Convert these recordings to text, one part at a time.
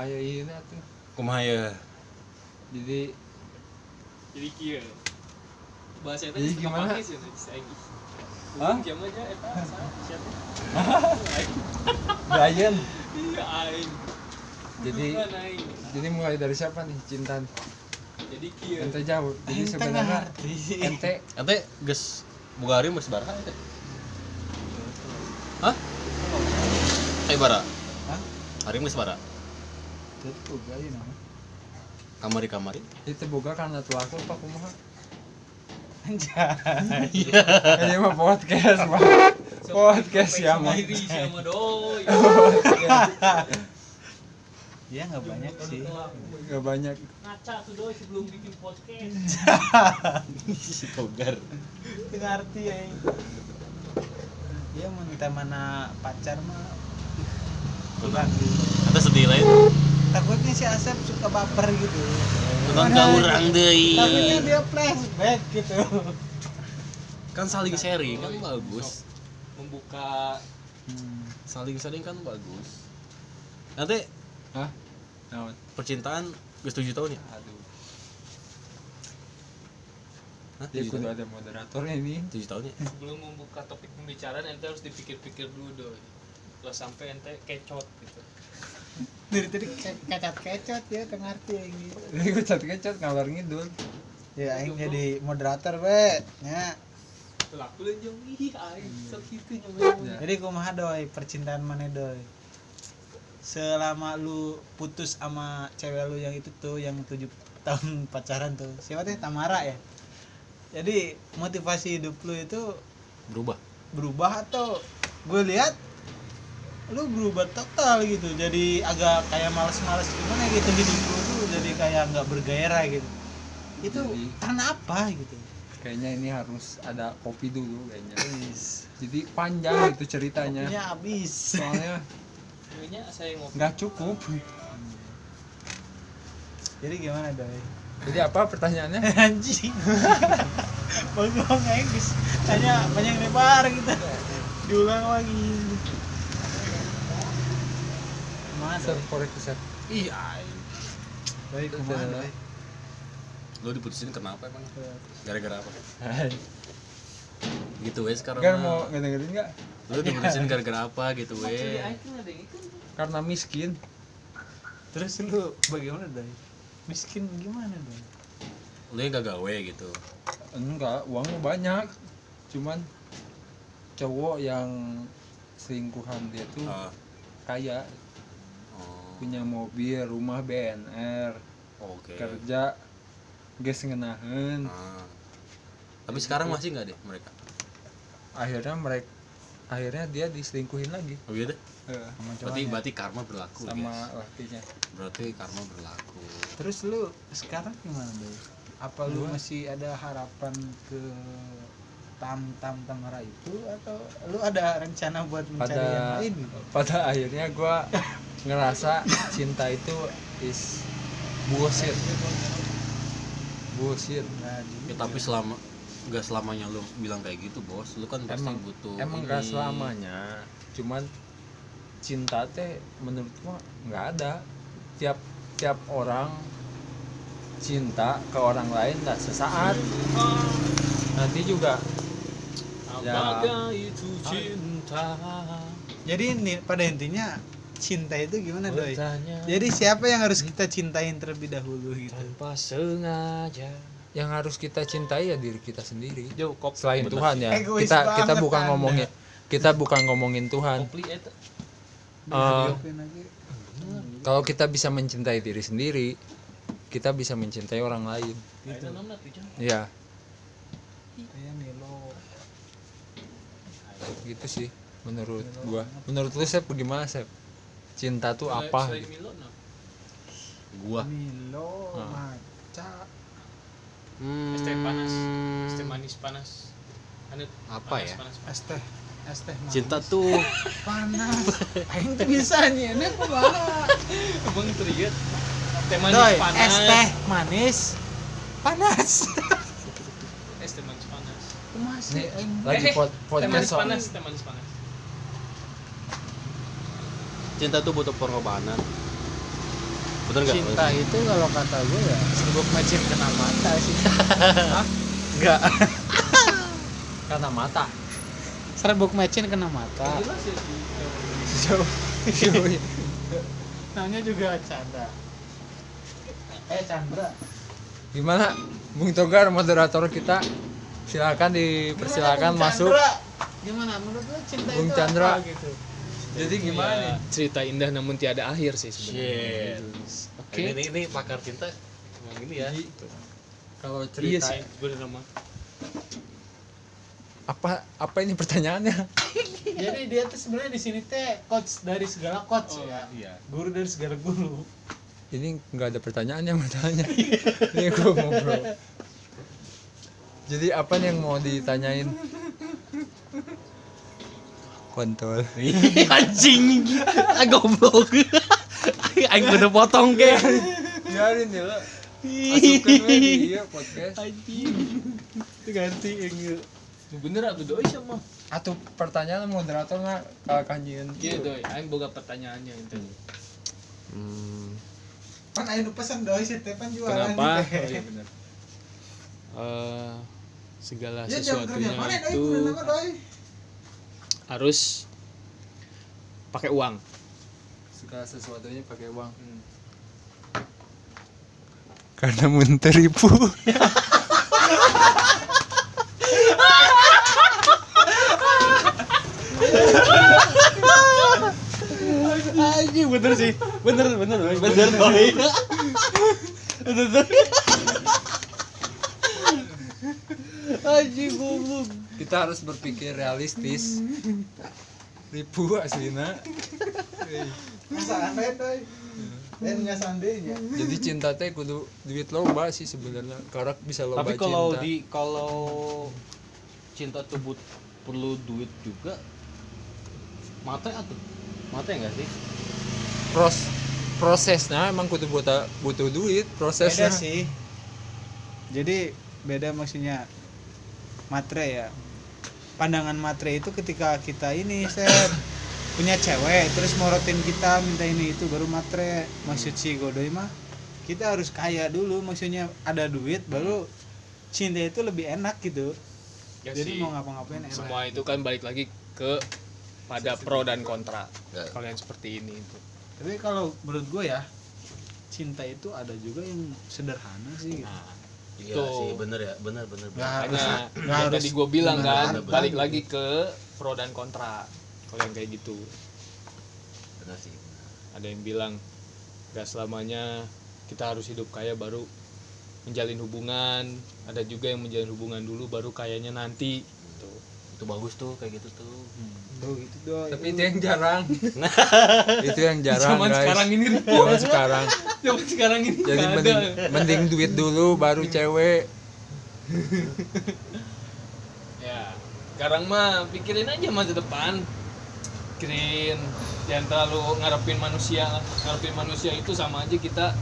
aya ieu tuh kumaha ya jadi jadi kieu bahasa eta Jadi gimana? geus. Hah? Jam aja eta siapa? Brian Iya aing. jadi jadi mulai dari siapa nih cinta Jadi kieu. ente jauh jadi sebenarnya ente ente geus boga hari masih baraha ente hah kayak bara Hah? hari masih bara Itu juga ya nama. kamari kamari itu boga karena tua aku apa kumaha Anjay. ini mah podcast mah podcast ya mah Iri sama doi. Iya nggak banyak sih. gak banyak Ngaca tuh doi sebelum bikin podcast. si togar Itu ngerti ya. Iya mau minta mana pacar mah. Bukan. ente sedih lain Takutnya si Asep suka baper gitu. nonton ke urang deui. Takutnya dia flashback gitu. kan saling sharing kan bagus. Membuka Hmm. saling sharing kan bagus. Nanti hah? Percintaan geus 7 tahun ya? Aduh. Hah, dia 7 kudu ada moderatornya ini. 7 tahun ya? Sebelum membuka topik pembicaraan ente harus dipikir-pikir dulu doi. Kalau sampai ente kecot gitu. Dari tadi ke- kecot-kecot ya tengah arti yang gitu. ini gue cat kecat ngalor ngidul Ya aing jadi moderator we. Ya. Laku lah jong ih aing sok kitu nyoba. Ya. Jadi kumaha doi percintaan mana doi? Selama lu putus sama cewek lu yang itu tuh yang tujuh tahun pacaran tuh siapa teh Tamara ya? Jadi motivasi hidup lu itu berubah berubah atau gue lihat lu berubah total gitu. Jadi agak kayak males-males gimana gitu hidup lu tuh. Jadi kayak nggak bergairah gitu. Itu Jadi- karena apa gitu? kayaknya ini harus ada kopi dulu kayaknya. Jadi panjang itu ceritanya. Kopinya habis. Soalnya Kayaknya saya ngopi. nggak cukup. Jadi gimana doi? Jadi apa pertanyaannya? Anjing. Bengong guys tanya banyak lebar gitu. Diulang lagi mana Sir, korek sir. iya baik ke mana lu diputusin kenapa emang? Gara-gara apa? Gitu wes sekarang mah. mau ngedengerin nggak? lu diputusin gara-gara apa? Gitu wes. kan. Karena miskin. terus lu bagaimana doi miskin gimana doi lu yang gak gawe gitu. Enggak, uangnya banyak. Cuman cowok yang selingkuhan dia tuh Ah, kaya, punya mobil, rumah BNR, oke. kerja geus ngeunaheun. Ah. tapi sekarang masih nggak deh mereka? Akhirnya mereka akhirnya dia diselingkuhin lagi. Oh iya deh. Eh, sama berarti berarti karma berlaku sama guys. lakinya. berarti karma berlaku. Terus lu sekarang gimana doi apa lu masih ada harapan ke tam tam tamara itu atau lu ada rencana buat mencari yang Pada lain gitu? pada akhirnya gua ngerasa cinta itu is bullshit. Bullshit. Nah, ya tapi selama nggak selamanya lu bilang kayak gitu bos lu kan pasti Emang butuh emang ini. gak selamanya cuman cinta teh menurut gua nggak ada tiap tiap orang cinta ke orang lain nggak sesaat nanti juga Ya. Itu cinta? jadi ini pada intinya cinta itu gimana doi? Bertanya. Jadi siapa yang harus kita cintain terlebih dahulu gitu? Tanpa sengaja. yang harus kita cintai ya diri kita sendiri. Jauh kop selain Bener Tuhan ya. Egois kita kita bukan Anda. ngomongin kita bukan ngomongin Tuhan. Aja. kalau kita bisa mencintai diri sendiri kita bisa mencintai orang lain. Gitu ya kayak Milo gitu sih menurut gua menurut lu Sep gimana Sep cinta tuh apa Selain gitu? Milo, nah. gua Milo Ah. maca hmm, Es teh panas, es teh manis panas. Anu apa panas, ya Panas, panas. es teh es teh manis. cinta tuh panas aing tuh bisa nyeunah kumaha Emang teriak. Teh manis Doi, panas. es teh manis panas Es teh manis panas. kumaha sih Nih, lagi Eh, pod Teh podcast soal panas, teh manis panas. cinta tuh butuh pengorbanan. Bener nggak cinta itu kalau kata gue ya serbuk macin kena mata sih. Enggak karena mata. Serbuk macin kena mata. Jelas ya namanya juga Chandra. Eh Chandra. Gimana Bung Togar moderator kita silakan dipersilakan masuk. Gimana? Menurut lu cinta Bung itu Chandra. apa gitu? Jadi gimana Ya, nih? Cerita indah namun tiada akhir sih sebenarnya. Oke. Ini, ini pakar cinta emang ini ya. Kalau iya cerita sih bener nama. Apa apa ini pertanyaannya? Jadi dia tuh sebenarnya di sini teh coach dari segala coach ya. iya. Guru dari segala guru. Ini nggak ada pertanyaannya bertanya ini gue ngobrol jadi apa nih yang mau ditanyain? Kontol. Anjing. Ah goblok. Aing udah potong ke biarin ya lah masukkan we di iya podcast. Ganti enggak bener atuh doi sama atau pertanyaan moderator nggak? Kalau kanjian iya doi. Aing boga pertanyaannya itu. Hmm, kan ayo nu pesan doi si teh pan jualan. Kenapa? Oh, iya bener. Eh, segala ya sesuatunya mana? Itu doi. harus pakai uang. Segala sesuatunya pakai uang. Hmm. karena menteripu anjing bener sih. Bener bener bener bener bener anjing goblok. Kita harus berpikir realistis. Ribu aneh doi dan nggak seandainya jadi cinta teh kudu duit loba sih sebenarnya. Karena bisa loba tapi kalau cinta. di kalau cinta tuh but- perlu duit juga mata atau mata enggak sih? Pros prosesnya emang kudu butuh butuh duit beda prosesnya sih. Jadi beda maksudnya matre ya. Pandangan matre itu ketika kita ini set punya cewek terus morotin kita minta ini itu baru matre. Maksud si godoy mah kita harus kaya dulu maksudnya ada duit baru cinta itu lebih enak gitu. Ya jadi sih. mau ngapa-ngapain enak. Semua itu kan balik lagi ke pada pro dan kontra. Ya. kalau yang seperti ini itu. Tapi kalau menurut gue ya cinta itu ada juga yang sederhana sih gitu. nah iya Tuh. sih bener ya bener bener bener. Harus- makanya nggak yang harus tadi gue bilang gimana kan bener, balik bener. lagi ke pro dan kontra kalau yang kayak gitu bener sih ada yang bilang gak selamanya kita harus hidup kaya baru menjalin hubungan ada juga yang menjalin hubungan dulu baru kayanya nanti. Itu bagus tuh kayak gitu tuh. Tuh gitu doy tapi itu yang jarang. Itu yang jarang Zaman guys. sekarang ini zaman sekarang zaman sekarang. ini jadi mending ada. mending duit dulu baru cewek. Ya sekarang mah pikirin aja masa depan. Pikirin jangan terlalu ngarepin manusia. Ngarepin manusia itu sama aja kita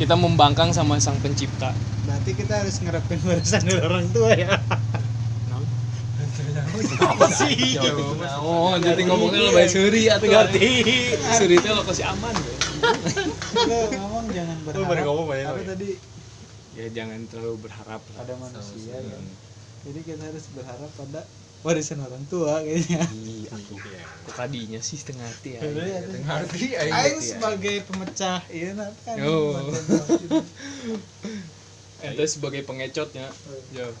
kita membangkang sama sang pencipta. Berarti kita harus ngerepin barisan dari orang tua ya apa sih oh jadi ngomongnya lo baik suri atau ngerti. suri itu lo kasih aman. Ya. Ngomong jangan berharap. Ngomong apa tadi? Ya jangan terlalu berharap lah. Ada manusia ya. jadi kita harus berharap pada warisan orang tua kayaknya. Iya kok kadinya sih setengah hati ya? Bener ya, Setengah ngerti aing Aing ya. sebagai pemecah iya nah, kan. Oh. ente sebagai pengecotnya. Yo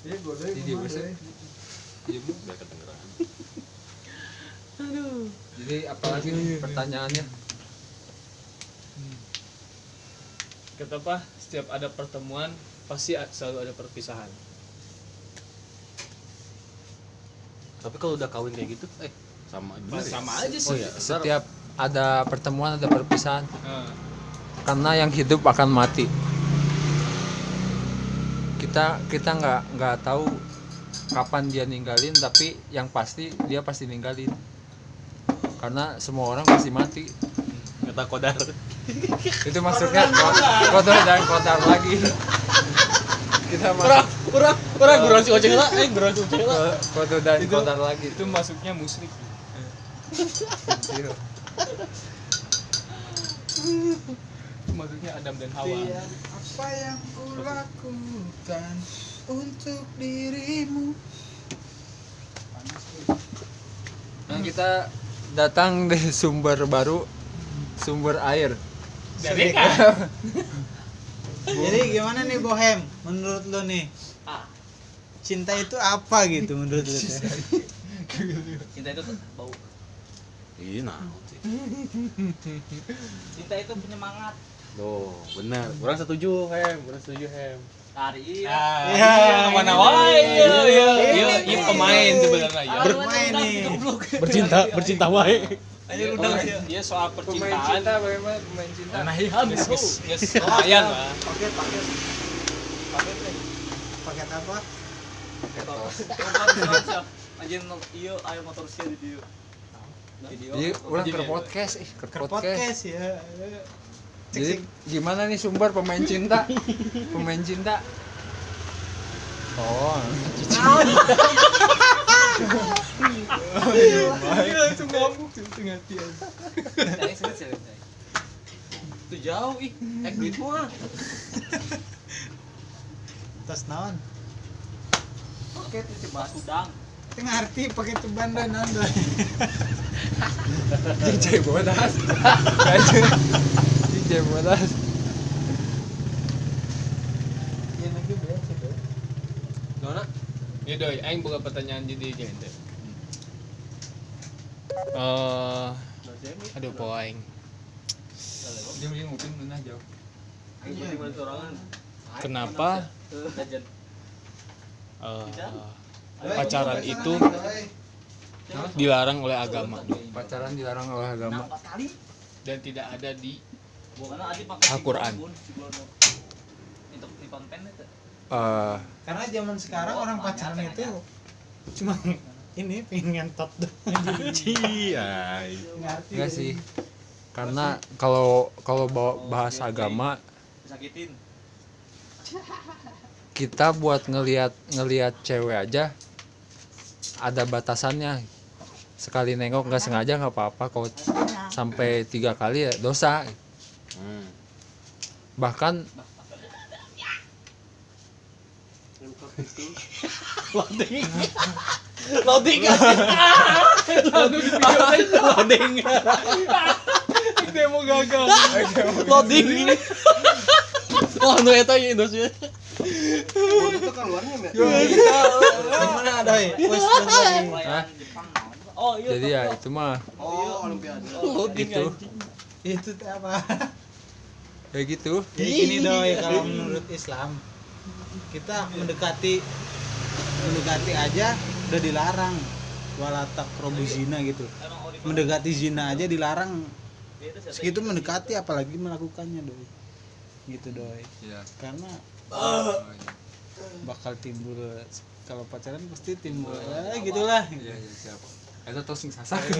Iya, Jadi kedengeran. Jadi apalagi nih pertanyaannya? Kata apa? Setiap ada pertemuan pasti selalu ada perpisahan. Tapi kalau udah kawin kayak gitu eh sama ya? sama aja oh sih iya setiap ada pertemuan ada perpisahan. Nah, karena yang hidup akan mati kita kita nggak nggak tahu kapan dia ninggalin tapi yang pasti dia pasti ninggalin karena semua orang pasti mati kata kodar itu maksudnya ko- kotor dan kotor lagi kita masuk orang Orang gurau si ojek lah, eh gurau si ojek lah. Ko- Kotor dan Itu- kotor lagi. Itu masuknya musrik. Itu masuknya Adam dan Hawa. Tiada apa yang ku lakukan untuk dirimu Nah, kita datang di sumber baru, sumber air. Dari kan? Jadi gimana nih Bohem menurut lo nih? Cinta itu apa gitu menurut lo? cinta itu bau Iya nah. cinta itu penyemangat Tuh, benar. Orang setuju, Hem. Orang setuju, Hem. tari Ah, Iya, iya, mana wae. Iya, iya, iya, Ini. iya pemain sebenarnya ya. Bermain nih. Bercinta, bercinta wae. Iya, udah Iya, soal Pemain percintaan. cinta bagaimana pemain cinta? Nah, iya, yes, yes, yes, lumayan lah. Paket paket paket deh. Paket apa? Anjir iya ayo motor sih di dia video Jadi ulang ke podcast, ih ke Ke podcast. podcast ya. Jadi gimana nih sumber pemain cinta? pemain cinta. Oh, langsung ngambuk sini, cai. itu jauh ih duit mah Tas naon? paket itu udang Teu ngarti pakai ceban dan naon doi. DJ bodas. DJ bodas. Ya lagi biasa doi. Nona Ya doi, aing buka pertanyaan jadi gente. Eh, aduh po aing. Dia mending ngupin mana jauh. Kenapa eh, Doi, pacaran itu dilarang oleh agama? Pacaran dilarang oleh agama. dan tidak ada di Al-Quran. itu. Eh, Karena zaman sekarang orang pacaran itu cuma ini pengen tot doang. Iya. Ngerti. Enggak sih. Karena kalau kalau bawa bahas agama disakitin kita buat ngelihat ngelihat cewek aja ada batasannya. Sekali nengok nggak sengaja nggak apa-apa. Kalau sampai tiga kali ya dosa Hmm. bahkan loading loading loading demo gagal loading wah nu eta ieu Indonesia Itu? Gimana? Wes. Perayaan Jepang naon, Pak? oh iya jadi ya itu mah Oh, olimpiade. Gitu. Itu teh apa? Kayak gitu. Jadi gini doi kalau menurut Islam kita mendekati mendekati aja udah dilarang. Walatak zina gitu. Mendekati zina aja dilarang. Segitu mendekati apalagi melakukannya doi. Gitu doi. Ya karena bakal timbul kalau pacaran pasti timbul. Ya gitulah. Iya iya siapa itu sing sasak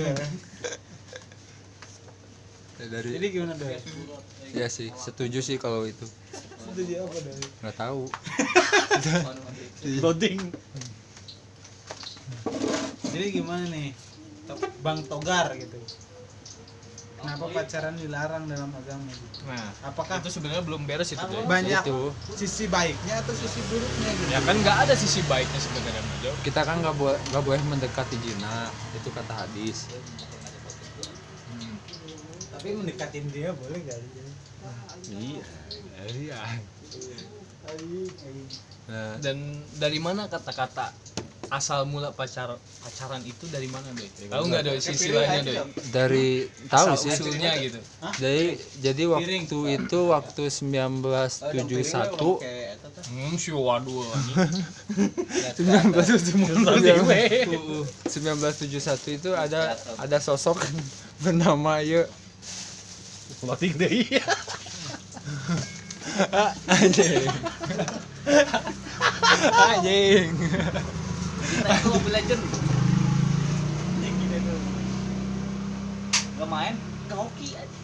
Ya, dari jadi gimana doi? Ya sih setuju sih kalau itu. Setuju apa doi? Nggak tahu. Loading. Jadi gimana nih? Bang togar gitu. Kenapa pacaran dilarang dalam agama? Gitu nah apakah itu sebenarnya belum beres itu doi. banyak itu. sisi baiknya atau sisi buruknya gitu? Ya kan nggak ada sisi baiknya sebenarnya kita kan nggak boleh nggak boleh mendekati jina itu kata hadis tapi mendekatin dia boleh gak Iya. iya. Nah, dan dari mana kata-kata asal mula pacar pacaran itu dari mana doi? Tahu nggak doi silsilahnya doi? dari tahu sih. usulnya gitu. Jadi jadi waktu itu waktu 1971 hmm si waduh anjing 1971 itu ada ada sosok bernama ya Loading deh. anjing anjing Kita itu Mobile Legend. Gak main, gak hoki aja.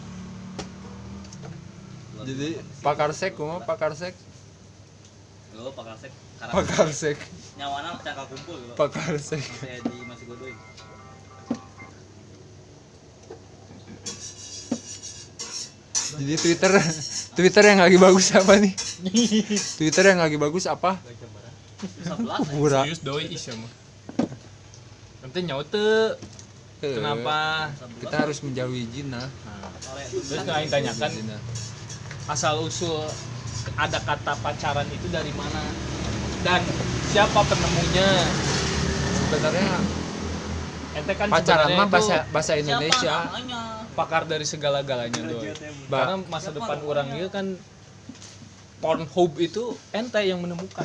jadi pakar sek kumaha pakar sek lo pakarsek Pakarsek, nyawana cangkal kumpul lo Pakarsek. saya Jadi Twitter Twitter yang lagi bagus apa nih? Twitter yang lagi bagus apa? sebelas Pura. serius doi is ya mah nanti nyaute Eh, kenapa Kita harus menjauhi Jina. terus nggak tanyakan Jina. asal usul ada kata pacaran itu dari mana dan siapa penemunya Sebenarnya ente kan pacaran mah bahasa bahasa Indonesia. namanya pakar dari segala-galanya doi Ba- karena masa depan orang itu kan Pornhub itu ente yang menemukan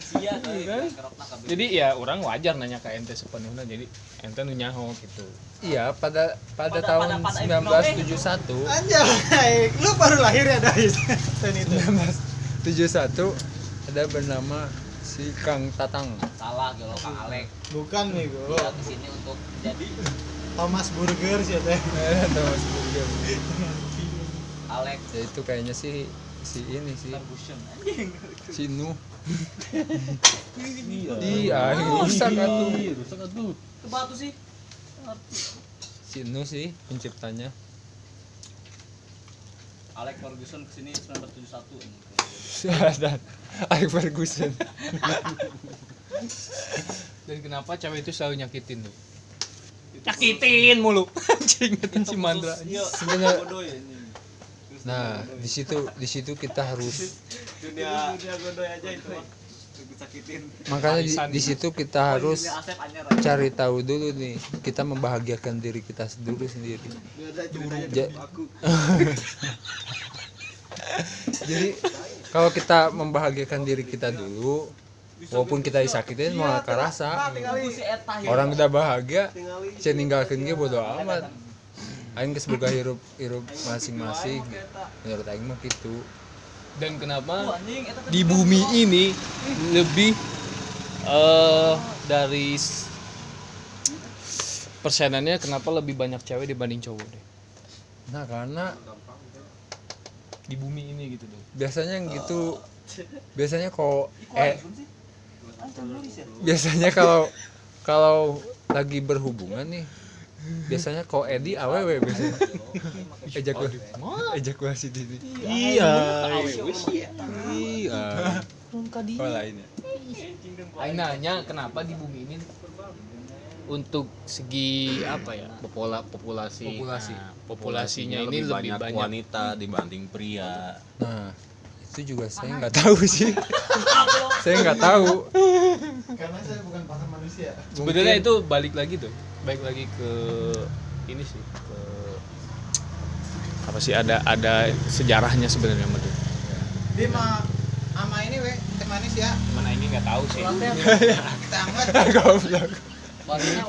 sia kan? kerokna kabeh jadi ya orang wajar nanya ke ente sepenuhnya jadi ente nu nyaho gitu Iya, pada pada Pada- tahun pada- pada 1971 Anjay, lu baru lahir ya. Dan itu. 1971 ada bernama si Kang Tatang. salah gitu kang Alek Bukan nih gua. dia ke sini untuk jadi Thomas Burger sih teh. Thomas Burger. Alek Ya itu kayaknya sih si ini sih Ferguson anjing si Nuh. iya Iya, rusak atuh. rusak atuh ke batu sih Si Nuh sih penciptanya. Alek Ferguson ke sini 1971 ini. Dan Alex Ferguson. dan kenapa cewek itu selalu nyakitin tuh nyakitin mulu. Anjing si Mandra. Iya, Sebenarnya- bodoh ya ini. Nah, di situ di situ kita harus dunia dunia godoy aja itu makanya di, di situ kita harus aja. cari tahu dulu nih. Kita membahagiakan diri kita dulu sendiri. Ja- jadi kalau kita membahagiakan diri kita dulu walaupun kita disakitin mau rasa Tunggu si Eta ya. orang udah bahagia saya ninggalkan dia bodo amat. Aing geus boga hirup hirup masing-masing. Menurut aing mah gitu dan kenapa tadi di bumi ini lebih eh dari persenannya kenapa lebih banyak cewek dibanding cowok deh? Nah karena di bumi ini gitu deh. biasanya yang gitu biasanya kok Kok eh biasanya kalau kalau lagi berhubungan nih biasanya kok Edi awewe biasanya. Ejakulasi ejakulasi dini iya. Iya. Oh lainnya? Aing nanya kenapa di bumi ini untuk segi apa ya Popola, populasi? Populasi. Nah, populasinya ini lebih banyak, wanita dibanding pria. nah itu juga saya nggak tahu sih. Saya nggak tahu. Karena saya bukan pakar manusia. sebenarnya itu balik lagi tuh balik lagi ke ini sih ke apa sih ada ada sejarahnya sebenarnya Madu. Dia. Mah ama ini we, teh manis ya. mana ini nggak tahu sih. Kita angkat. goblok.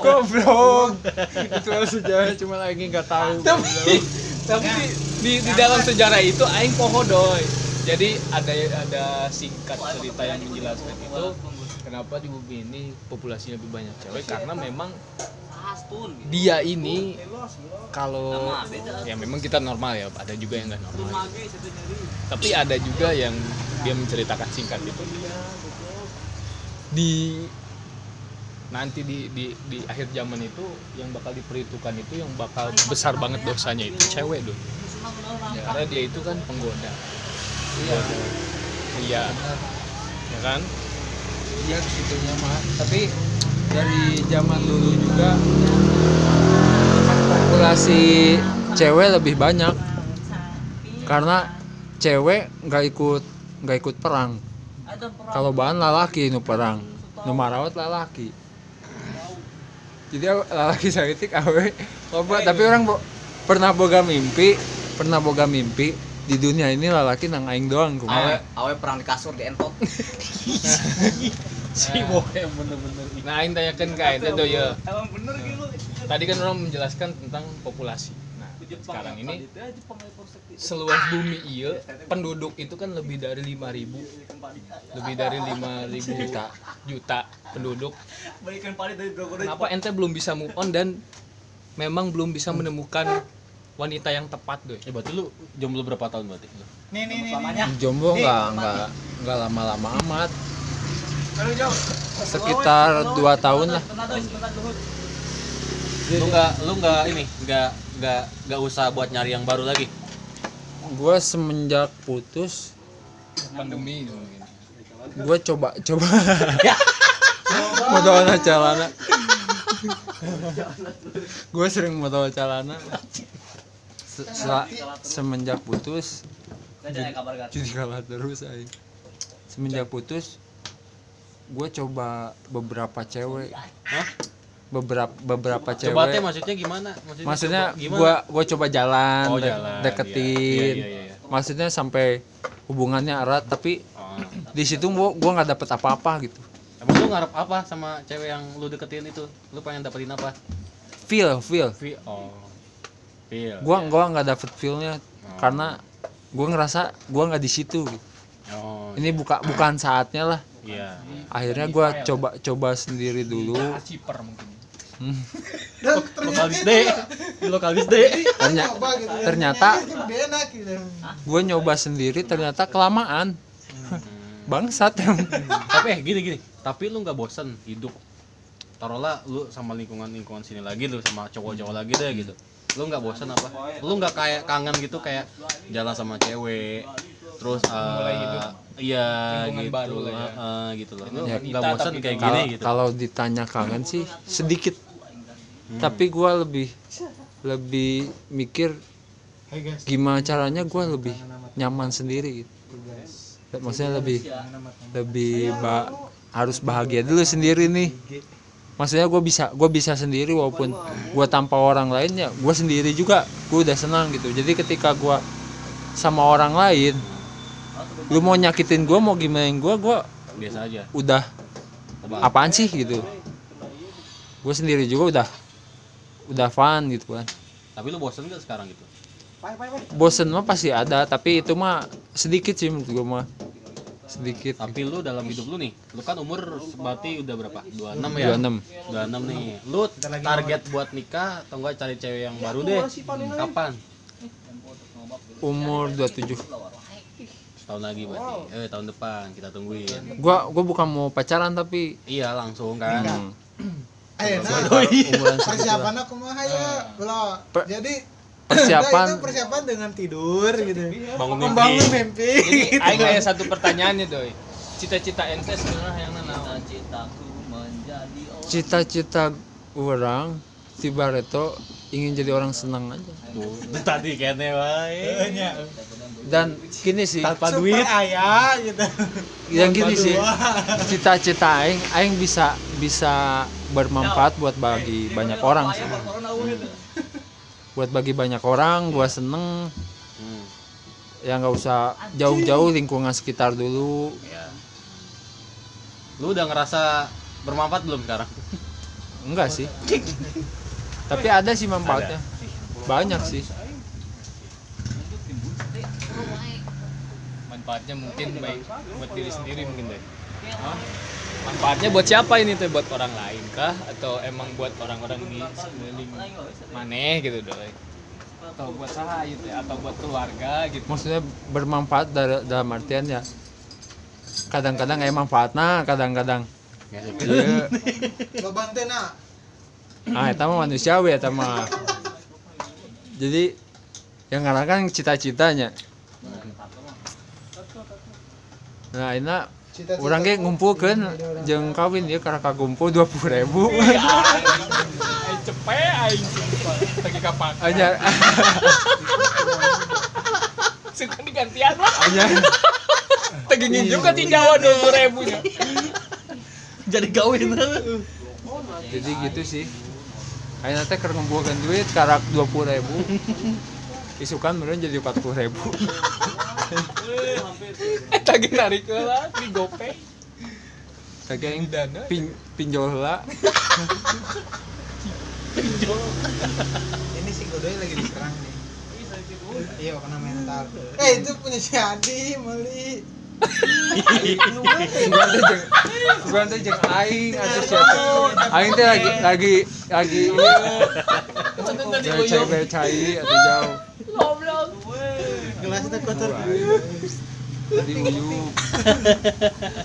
Goblok. Itu sejarahnya cuma lagi nggak tahu. Tapi tapi di, di, di dalam sejarah itu aing poho doy jadi ada ada singkat cerita yang menjelaskan itu kenapa di bumi ini populasinya lebih banyak cewek? Karena memang dia ini kalau ya memang kita normal ya ada juga yang nggak normal. Tapi ada juga yang dia menceritakan singkat itu. Di nanti di, di di akhir zaman itu yang bakal diperhitungkan itu yang bakal besar banget dosanya itu cewek dong ya, karena dia itu kan penggoda iya. Iya. Ya kan? Iya ke situnya mah tapi dari zaman dulu juga populasi cewek lebih banyak. Karena cewek nggak ikut nggak ikut perang. Kalau bahan lalaki nu perang nu marawat lalaki jadi lalaki sakitik awe tapi orang bo- pernah boga mimpi pernah boga mimpi di dunia ini lalaki nang aing doang Awe, kumaha awe perang di kasur di entot. si bohe bener-bener nah yang tanyakan ke ente tuh ya Emang bener gitu. tadi kan orang menjelaskan tentang populasi. Nah sekarang ini seluas bumi iya. penduduk itu kan lebih dari 5000 lebih dari 5000 juta juta penduduk. Kenapa ente belum bisa move on dan memang belum bisa menemukan wanita yang tepat doi. Eh berarti lu jomblo berapa tahun berarti? lu? nih nih nih nih. jomblo nggak nggak nggak lama-lama amat. Sekitar dua tahun lah. Lu nggak lu nggak ini nggak nggak nggak usah buat nyari yang baru lagi. gue semenjak putus pandemi gue coba coba. Motor celana? Gue sering motor celana Se- sela- semenjak putus jadi kalah terus aing. semenjak putus gue coba beberapa cewek Hah? beberapa beberapa cewek Coba teh maksudnya gimana? Maksudnya, maksudnya gua gua coba jalan, Oh, jalan, deketin iya. Iya, iya, iya. maksudnya sampai hubungannya erat tapi Oh. di situ gua gua nggak dapet apa-apa gitu Emang lu ngarep apa sama cewek yang lu deketin itu? Lu pengen dapetin apa? feel feel Feel. Oh. Feel. gua gua nggak dapet feelnya karena gua ngerasa gua nggak di situ gitu. Oh. ini buka bukan saatnya lah Iya. akhirnya gua coba coba sendiri dulu ciper mungkin Hmm. Lokalis deh. Lokalis gitu ya. ternyata enak gitu gua nyoba sendiri ternyata kelamaan bangsat Tapi eh gini gini. Tapi lu nggak bosen hidup. Taruhlah lu sama lingkungan lingkungan sini lagi lu sama cowok-cowok lagi deh gitu. Lu nggak bosen apa? Lu nggak kayak kangen gitu kayak jalan sama cewek terus Mulai eh, hidup iya gitu baru lah ya. eh, gitu loh lu Ya, nggak tapi kayak gini kalau gitu kalau ditanya kangen sih sedikit tapi gua lebih lebih mikir gimana caranya gua lebih nyaman sendiri gitu. maksudnya lebih lebih ba- harus bahagia dulu sendiri nih maksudnya gue bisa gue bisa sendiri walaupun gue tanpa orang lain ya gue sendiri juga gue udah senang gitu. Jadi ketika gue sama orang lain lu mau nyakitin gue mau gimana gue gue biasa aja. udah apaan sih gitu? Gue sendiri juga udah udah fun gitu kan. Tapi lu bosen gak sekarang gitu? Bosen mah pasti ada tapi itu mah sedikit sih menurut gue mah sedikit. Tapi lu dalam hidup lu nih lu kan umur berarti udah berapa? 26 ya? 26 26 nih. Lu target buat nikah atau enggak cari cewek yang baru deh? kapan? Umur 27 setahun lagi berarti. Eh tahun depan kita tungguin. Gua gua bukan mau pacaran tapi iya langsung kan. Hmm, ayo nah segitu lah. persiapan aku mah ya. Belum. Per- jadi persiapan. Itu persiapan dengan tidur gitu. bangun mimpi. Membangun mimpi. Jadi aing aya satu pertanyaannya doi. Cita-cita ente sebenarnya yang naon cita-cita orang si Barreto ingin jadi orang senang aja. Tadi kayaknya wae. Nya. dan gini sih tanpa Super duit. ayah gitu. yang gini sih cita-cita aing aing bisa bisa bermanfaat buat bagi banyak orang sih buat bagi banyak orang gua seneng. Hmm. ya nggak usah jauh-jauh lingkungan sekitar dulu. Ya lu udah ngerasa bermanfaat belum sekarang? Enggak sih. Tapi ada sih manfaatnya. Banyak sih. manfaatnya mungkin baik buat diri sendiri mungkin deh. Hah? Manfaatnya buat siapa ini tuh? Buat orang lain kah? Atau emang buat orang-orang di sekeliling maneh gitu doi? Atau buat saha gitu ya? Atau buat keluarga gitu? Maksudnya bermanfaat dari dalam artian ya kadang-kadang emang manfaatnya kadang-kadang. Lo bantu nak? Ah itu mah manusiawi eta mah. Jadi yang ngarang kan cita-citanya. Nah ini orang ge ngumpulkeun jeung kawin ya karena kagumpul dua puluh ribu. Aing cepet aing lagi kapan? Aja suka digantian lah aja tegingin juga di Jawa dua puluh ribunya jadi kawin. Jadi gitu sih. Ayo teh keur ngumpulkeun duit karak dua puluh ribu. Isukan meureun jadi empat puluh ribu tagi narik lah di gopay Tapi aing dana pin, pinjol heula ini si Godoy lagi diserang nih. Iya kena mental. Eh itu punya si Adi Meli. Sugan teh jeung aing teh. Aing teh lagi lagi lagi becai atau jauh. Itu kotor Tadi uyup.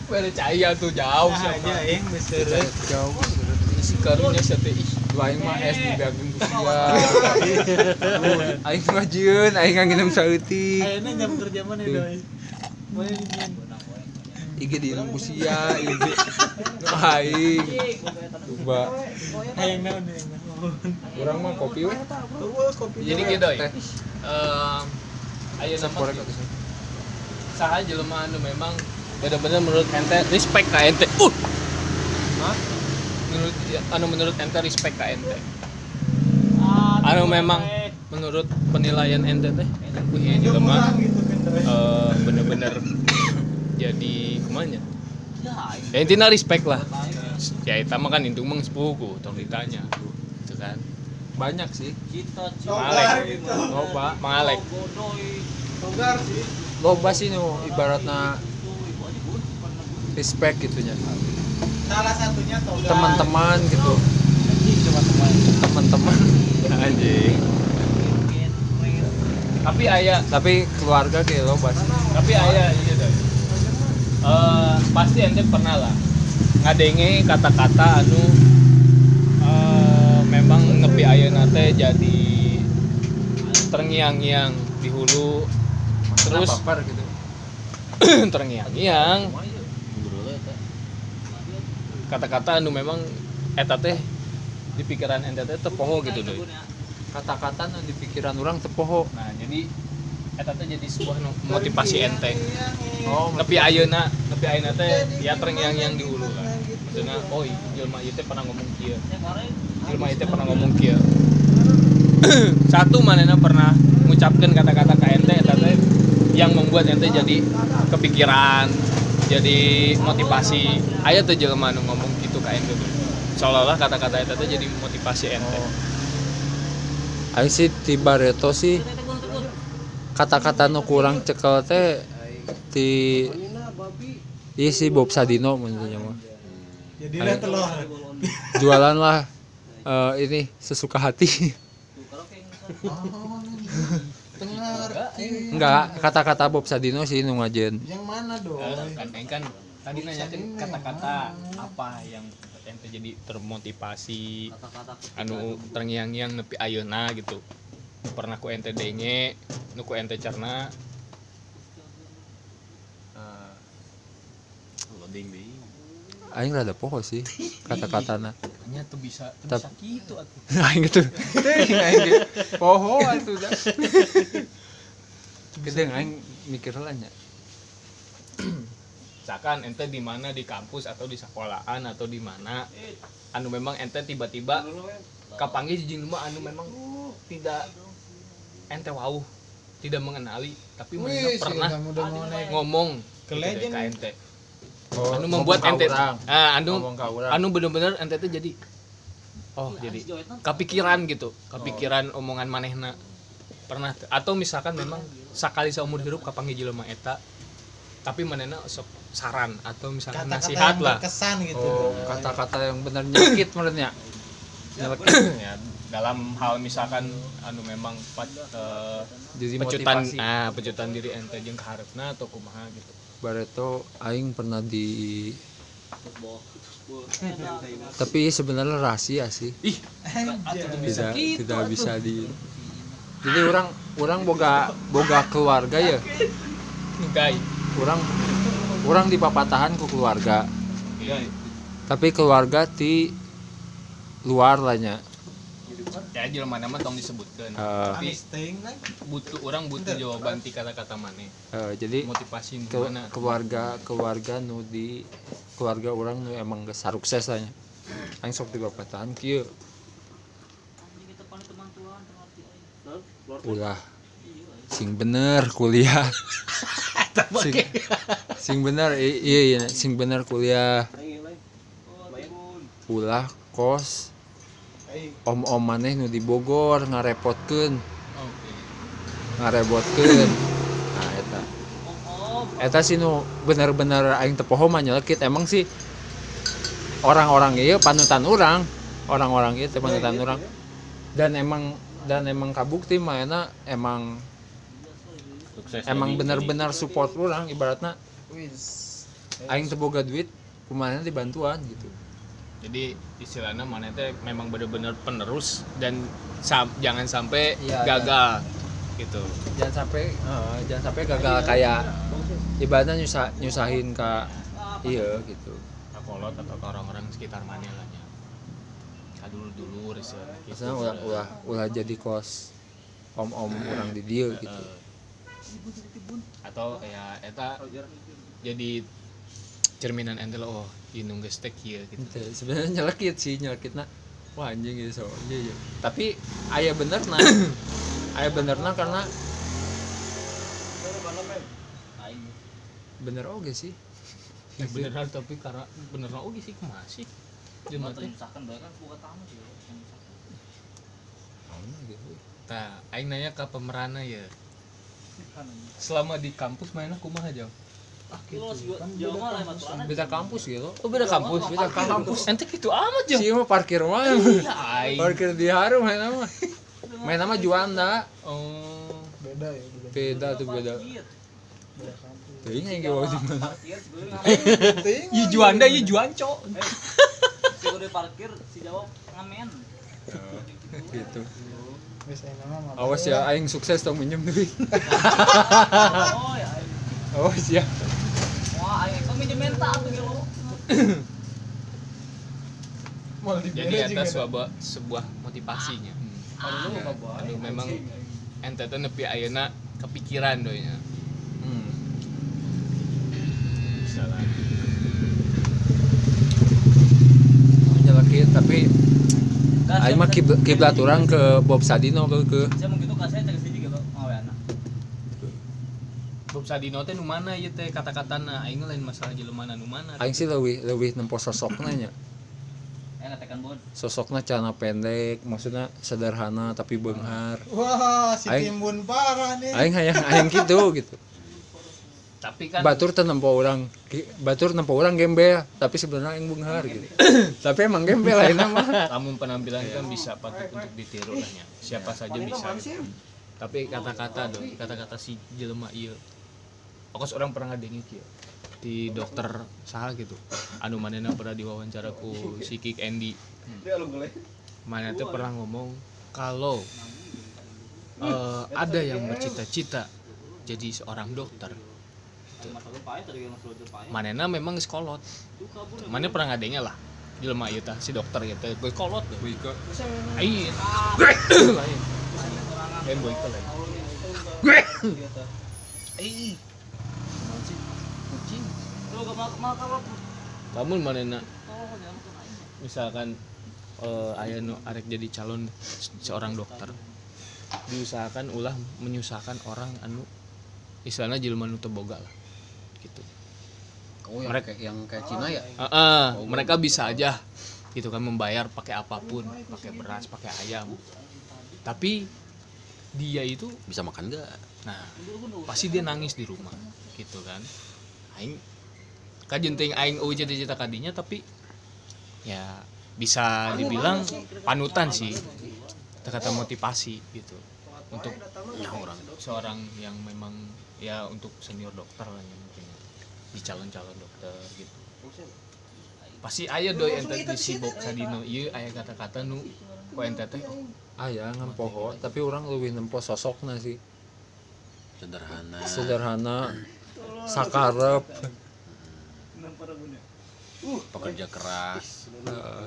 Bere cahaya tuh jauh aja siapa. yang besar Jauh. Isi karunya sate ih. Lain mah es di bagian busia. Aing ngajieun, aing nginum sautik. akhirnya jam kerja mana doi Iki di ilmu busia, iki. Aing. Coba. hayang naon Kurang mah kopi weh. kopi Jadi gitu ya. Eh ayo nama Korek atuh. saha jelema anu memang benar-benar menurut ente respect ka ente. Uh. Hah? Menurut ya, anu menurut ente respect ka ente. Anu memang menurut penilaian ente teh, wih ya jelema gitu eh bener-bener jadi ke mana ya intinya respect lah ya itu mah kan indung mah sepuku tong ditanya itu kan Banyak sih. Malek Loba. Malek togar sih Loba sih nu ibaratna respect gitunya. salah satunya togar Teman-teman gitu. Teman-teman. Anjing. tapi ayah Tapi keluarga kayak loba sih. tapi ayah iya dong Eh, pasti ente pernah lah ngadenge kata-kata anu memang nepi ayeuna teh jadi terngiang-ngiang di hulu. Terus baper gitu. terngiang-ngiang. Kata-kata anu memang eta teh di pikiran ente teh tepoho gitu deh Kata-kata nu di pikiran orang tepoho. nah jadi eta teh jadi sebuah motivasi ente. Oh, nepi ayeuna nepi ayeuna teh ya terngiang-ngiang di hulu lah. maksudnya oh iya jelema ieu teh pernah ngomong kieu jelema ieu teh pernah ngomong kieu satu manena pernah mengucapkan kata-kata ka ente eta teh yang membuat ente jadi kepikiran jadi motivasi. Aya tuh jelema nu ngomong gitu ka ente tuh. Seolah-olah kata-kata eta teh jadi motivasi ente. Aing sih tiba reto sih. Kata-kata nu kurang cekel teh ti Iya sih Bob Sadino menurutnya mah. jadilah telur Jualan lah eh, ini sesuka hati. Enggak, kata-kata Bob Sadino sih nu ngajen. yang mana dong? Eh, kan Aing kan. Tadi nanyakin kata-kata apa yang ente jadi termotivasi anu terngiang-ngiang nepi ayeuna gitu. Pernah ku ente denge nu ku ente cerna. Loading deh Aing rada poho sih kata-katana. hanya tuh bisa tuh bisa gitu atuh Aing gitu. Aing ge poho atuh da. Gedeng aing mikir lah nya. misalkan ente di mana di kampus atau di sekolahan atau di mana anu memang ente tiba-tiba kapanggih jijing rumah anu memang tidak ente wau tidak mengenali tapi mana pernah ngomong Ke gitu deh legend. ka ente Oh, anu membuat ente ah, anu anu bener-bener ente tuh jadi oh jadi kepikiran gitu kepikiran omongan manehna. Pernah atau misalkan memang sekali seumur hidup kapanggih jelema eta tapi manehna sok saran atau misalkan kata-kata nasihat yang lah berkesan gitu. Oh, kata-kata yang benar nyakit menurutnya. Nyelekit. ya dalam hal misalkan anu memang pat, eh, Jadi pecutan ah pecutan diri ente jeung kaharepna atau kumaha gitu Bareto aing pernah di tapi sebenarnya rahasia sih. Ih tidak tidak bisa di jadi orang orang boga boga keluarga ya. Orang orang di papatahan ku keluarga. Tapi keluarga di luar lahnya ya jelema nama tong disebutkan. Eh, tapi butuh orang butuh jawaban ti kata-kata maneh eh, jadi motivasi ke, gimana? keluarga keluarga nu di keluarga orang nu emang geus sukses lahnya aing sok di papatahan kieu. Ulah sing bener kuliah. Sing, sing bener iya iya sing bener kuliah. Ulah kos om-om maneh nu di Bogor ngarepotkeun. Oke. Ngarebotkeun nah eta. Eta sih nu bener-bener aing teu poho mah nyelekit emang sih orang-orang ieu panutan orang orang-orang ieu teh panutan orang dan emang dan emang kabukti mainnya emang sukses emang benar-benar support orang ibaratnya. Aing teboga duit kumaha dibantuan gitu jadi istilahnya mana teh memang bener-bener penerus dan sam- jangan sampai Iya, gagal gitu. Jangan sampai eh, jangan sampai gagal kayak ibaratnya nyusah nyusahin ke iya gitu. Kolot atau ke orang-orang sekitar mana lah ka dulu dulu riset gitu. ulah ulah ulah jadi kos om om orang di dia gitu. Atau kayak eta jadi cerminan entel oh inung geus teh kieu gitu. Itu sebenarnya nyelekit sih nyelekitna wah anjing gitu so. Iya iya. Tapi ayah bener nah ayah bener nah karena bener oke sih. Ya, beneran tapi karena beneran oke sih kumaha sih? Jelema teh Naon gitu tah aing nanya ke pemerana ya. Selama di kampus mainnya kumaha jauh beda kampus gitu. Oh beda kampus? beda kampus. Ente gitu amat jauh sih mah parkir mah aing. Parkir di harum main nama. Main nama Juanda. Oh. Beda ya beda. Beda tuh beda. Tuh yang gue di mana? Iya Juanda, iya Juanco. Gitu. biasanya nama mah Awas ya, aing sukses tong minjem duit. Awas ya. mau Jadi atas sebuah sebuah motivasinya. Aduh memang ente teh nepi ayeuna kepikiran doynya. Hmm. Salah. Tapi aing mah kiblat, kiblat orang ke Bob Sadino ke ke Bob Sadino teh nu mana ieu teh kata-katana aing lain masalah jelema nu mana. aing sih lebih lebih nempo sosoknya nya. Sosoknya celana pendek, maksudnya sederhana tapi benghar. wah si Aing- timbun parah nih Aing hayang hayang gitu gitu. Tapi kan Batur teh nempo orang, batur nempo orang gembel, tapi sebenarnya aing benghar gitu. tapi emang gembel lain mah. namun penampilan kan bisa patut untuk ditiru lah nya. Siapa saja bisa. gitu. Tapi kata-kata dong, kata-kata si jelema ieu. Pokos orang pernah ngadengin kieu di dokter saha gitu. Anu manena pernah diwawancara ku si Kik Andy. Mana tuh pernah ngomong kalau eh, ada yang bercita-cita jadi seorang dokter. Manena memang sekolot. Mana pernah ngadengnya lah. Jelema ieu tah si dokter gitu. Gue kolot tuh. Aing. Lain. Kucing. Namun manena misalkan eh aya nu arek jadi calon seorang dokter diusahakan ulah menyusahkan orang anu istilahnya jelema nu teu boga lah gitu. oh yang kayak yang kayak Cina ya Heeh, mereka bisa aja gitu kan membayar pakai apa pun, pakai beras, pakai ayam. Tapi dia itu bisa makan nggak nah pasti dia nangis di rumah gitu kan. Aing kajenting aing eueuh cita-cita kadinya tapi ya bisa dibilang panutan sih. Kata motivasi gitu. Untuk ya orang seorang yang memang ya untuk senior dokter lah ya mungkin. Di calon-calon dokter gitu. Pasti aya doi ente di si Bob Sadino. Ieu aya kata-kata nu. Ku ente teh oh, Aya ngempoho, tapi orang lebih nempo sosoknya sih. sederhana. Sederhana, sakarep, pekerja keras. Heeh.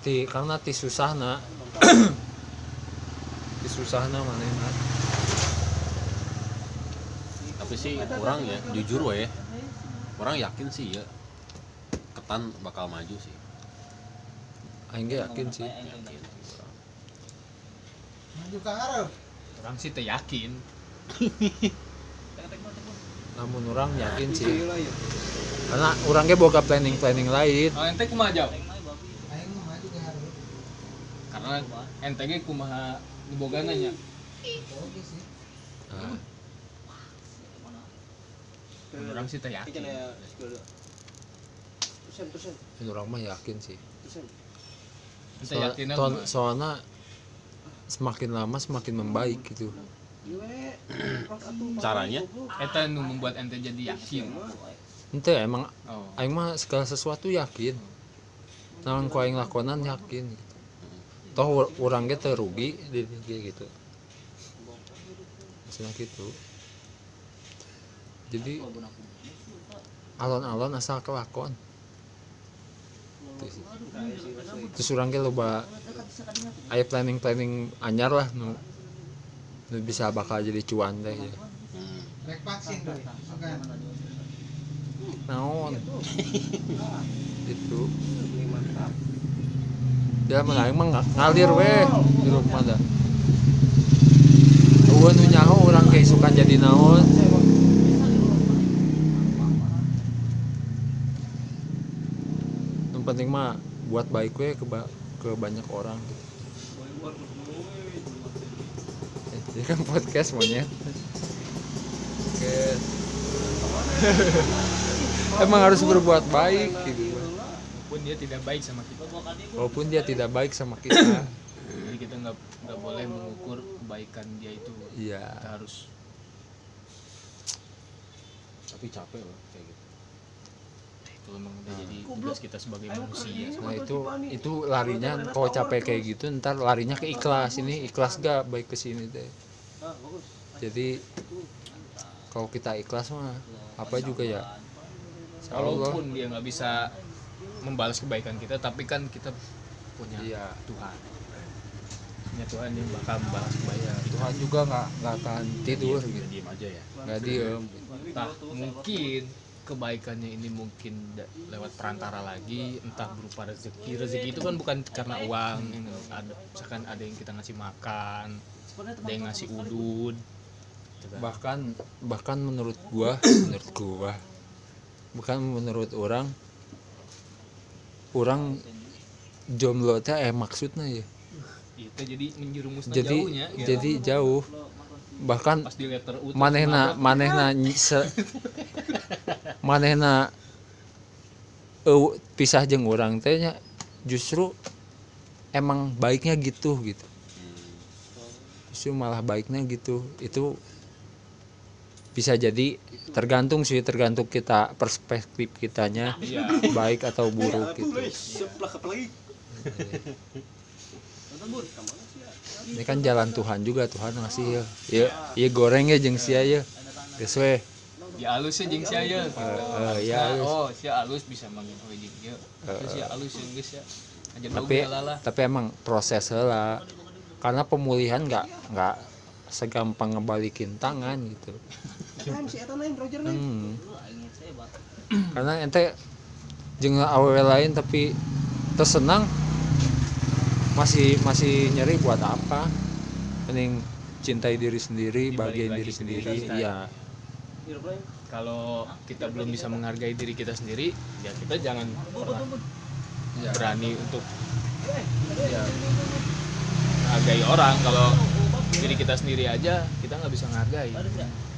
ti karena ti susahna ti susahna manehna tapi sih orang ya jujur we orang yakin sih ya. Ketan bakal maju sih. Aing yakin sih. Yakin maju ke Arab orang sih teh yakin namun orang yakin sih. Karena orang ge boga planning planning lain. Oh ente kumaha jauh ke karena ente ge kumaha dibogana nya oke sih nah, orang sih teh yakin. Orang mah yakin sih. Soalnya semakin lama semakin membaik gitu caranya Eta nu membuat ente jadi yakin. ente emang Oh. aing mah segala sesuatu yakin naon ku aing lakonan yakin gitu. toh ur- urang ge teu rugi di gitu maksudnya gitu jadi alon-alon asal kelakon terus urang ge loba aya planning-planning anyar lah nu nu bisa bakal jadi cuan teh ya. Rek vaksin tuh. Bukan. naon? Itu. Dia aing mah nga- ngalir weh di rumah dah. Eueun nu nyaho urang keisukan jadi naon. Yang penting mah buat baik we ke, ba- ke banyak orang Eh, ini kan podcast monyet. Podcast. emang harus berbuat baik gitu. Walaupun dia tidak baik sama kita. walaupun dia tidak baik sama kita. Jadi kita nggak nggak boleh mengukur kebaikan dia itu. iya. Kita harus tapi capek loh kayak gitu. Itu memang udah jadi tugas kita sebagai manusia. nah itu itu larinya kalau capek kayak gitu ntar larinya ke ikhlas. Ini ikhlas gak baik ke sini deh jadi kalau kita ikhlas mah apa juga ya? Walaupun dia nggak bisa membalas kebaikan kita, tapi kan kita punya iya. Tuhan. Punya Tuhan yang bakal membalas kebaikan. Tuhan juga nggak nggak akan tidur gitu. diem aja ya. Nggak diem Entah mungkin kebaikannya ini mungkin lewat perantara lagi, entah berupa rezeki. Rezeki itu kan bukan karena uang, yang ada misalkan ada yang kita ngasih makan, ada yang ngasih udud. gitu kan. bahkan bahkan menurut gua menurut gua bukan menurut orang orang jomblo teh eh maksudnya ya Itu jadi menjerumusnya jadi jauhnya. ya. jadi jauh bahkan manehna manehna manehna pisah jeung urang teh nya justru emang baiknya gitu gitu justru malah baiknya gitu itu bisa jadi tergantung sih tergantung kita perspektif kitanya Iya. baik atau buruk gitu ini kan jalan Tuhan juga Tuhan ngasih ya ya, ya goreng ya jeung sia ya geus we Ya alus ya jeung sia ya. eh, ya, alus. Oh, sia alus bisa manggil we ieu. Terus ya alus yang geus ya. Aja tapi tapi emang proses lah karena pemulihan nggak nggak segampang ngebalikin tangan gitu. Hmm. karena ente jeung awewe lain tapi tersenang masih masih nyeri buat apa? Mending cintai diri sendiri lagi diri sendiri diri kita. ya Kalau kita belum bisa menghargai diri kita sendiri, ya kita jangan pernah berani untuk ya menghargai orang kalau diri kita sendiri aja kita nggak bisa menghargai.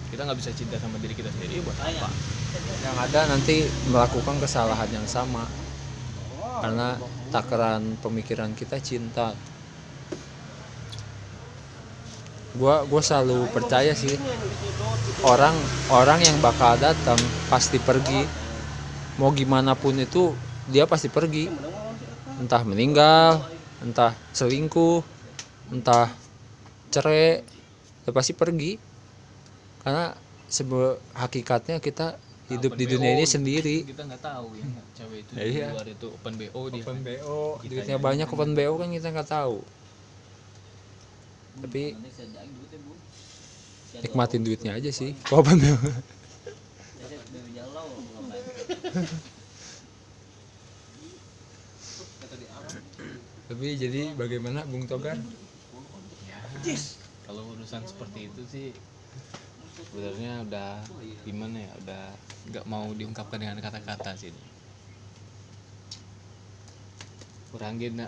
Kita nggak bisa cinta sama diri kita sendiri buat apa? Yang ada nanti melakukan kesalahan yang sama. Karena takaran pemikiran kita cinta. Gua gua selalu percaya sih orang orang yang bakal datang pasti pergi. Mau gimana pun itu dia pasti pergi. Entah meninggal entah selingkuh entah cerai dia pasti pergi. Karena sebe hakikatnya kita hidup di Open dunia ini BO, sendiri. Kita nggak tahu ya cewek itu Ya, iya. di luar itu open bo dia open BO Kita duitnya aja. banyak open BO kan kita nggak tahu. Tapi nikmatin duitnya aja sih. Open BO tapi jadi bagaimana Bung Togar? ya kalau urusan seperti itu sih sebenarnya udah gimana ya udah nggak mau diungkapkan dengan kata-kata sih. Kurang gini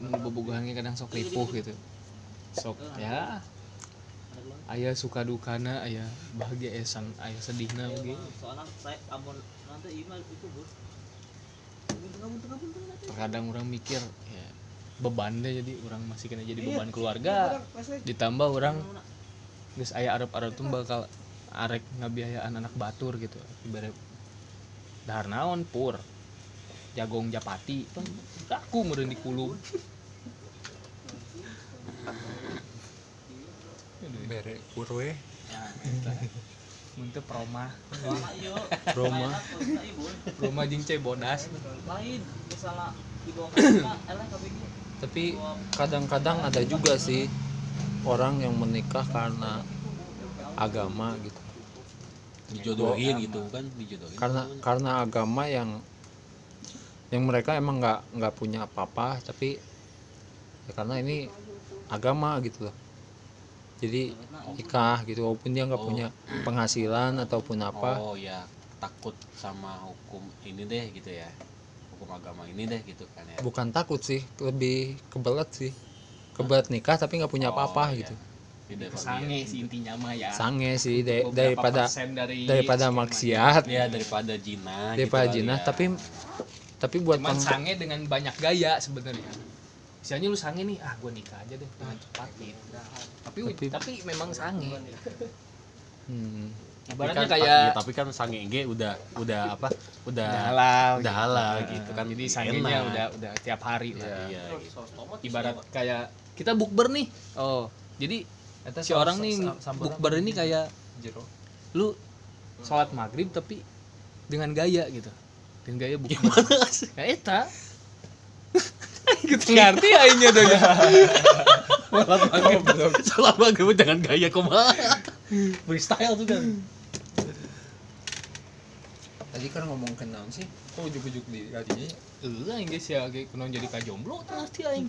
bobogohannya kadang sok ripuh gitu. Sok ya. Ayah suka dukana ayah bahagia esan ayah sedihna begitu terkadang orang mikir ya beban deh jadi orang masih kena jadi beban keluarga ditambah orang geus aya arep-arep tuh bakal arek ngabiayaan anak batur gitu. Ibarat dahar naon pur. Jagong japati aku meureun di kulum bere purwe mun teu proma Roma proma jeung cebodas tapi kadang-kadang ada juga sih orang yang menikah karena agama gitu. Dijodohin gitu kan? Dijodohin. Karena karena agama yang yang mereka emang nggak nggak punya apa-apa tapi ya karena ini agama gitu loh. Jadi nikah gitu walaupun dia nggak Oh. punya penghasilan ataupun apa. Oh ya. Takut sama hukum ini deh gitu ya hukum agama ini deh gitu kan ya. Bukan takut sih lebih kebelet sih. Kebelet nikah tapi nggak punya Oh, apa-apa iya. gitu. Tidak sange sih intinya mah ya. Sange sih da- Beberapa daripada dari daripada maksiat. Ya daripada jina daripada gitu jinah ya. tapi tapi buat cuman sange dengan banyak gaya sebenarnya. Misalnya lu sange nih ah gue nikah aja deh dengan cepat gitu. Tapi Tapi- tapi, memang sange. Hmm, ibaratnya kan- kayak iya, tapi kan sange G udah udah apa udah udah halal udah halal gitu kan. jadi sangenya udah udah tiap hari lah. Iya gitu. ibarat kayak kita bukber nih. Oh jadi si orang nih bukber ini kayak jero. lu sholat maghrib tapi dengan gaya gitu. Dengan gaya bukber. Kayak eta. Gitu. Ngerti aingnya tuh ya. Salat maghrib salat maghrib jangan gaya kumaha? Freestyle tuh kan tadi kan ngomong kenal sih kok ujuk-ujuk di kadinya eh aing geus ya kayak kunaon jadi kajomblo teu ngerti aing.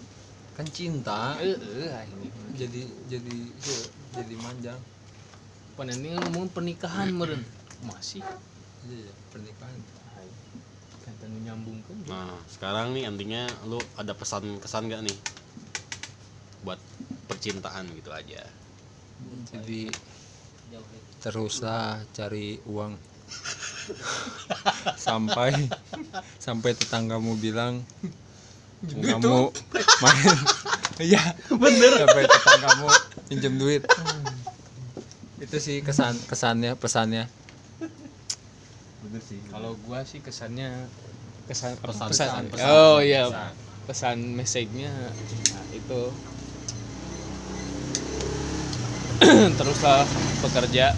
Kan cinta. Eh eh aing. Jadi jadi ya, jadi manjang panennya ngomong pernikahan meureun. Masih. Iya pernikahan. Kan nyambungkan nah sekarang nih intinya lu ada pesan kesan gak nih? Buat percintaan gitu aja. Jadi teruslah cari uang sampai sampai tetanggamu bilang kamu main. Iya. Bener. Sampai tetanggamu pinjam duit. Itu sih kesan kesannya pesannya. Kalau gua sih kesannya kesan Pesan, pesan, pesan, pesan. oh iya. Pesan. Message-nya nah, itu. Teruslah bekerja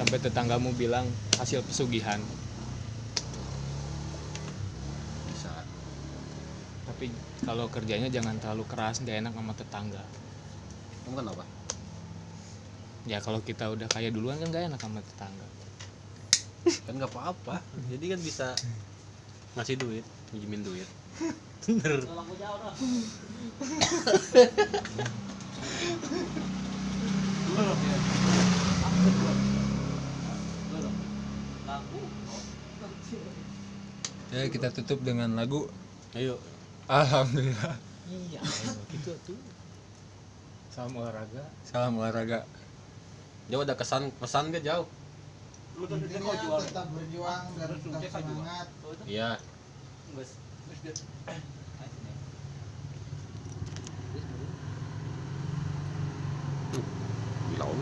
sampai tetanggamu bilang hasil pesugihan. Bisa. Tapi kalau kerjanya jangan terlalu keras nggak enak sama tetangga. Kamu kan apa? Ya kalau kita udah kaya duluan kan nggak enak sama tetangga. Kan nggak apa-apa. Jadi kan bisa ngasih duit minjemin duit. Bener. Ya kita tutup dengan lagu. Ayo. Alhamdulillah. Iya. Gitu tuh. Salam olahraga. Salam olahraga. Jauh ada kesan pesan gak jauh. Tetap berjuang dan tetap semangat. Iya. Bilau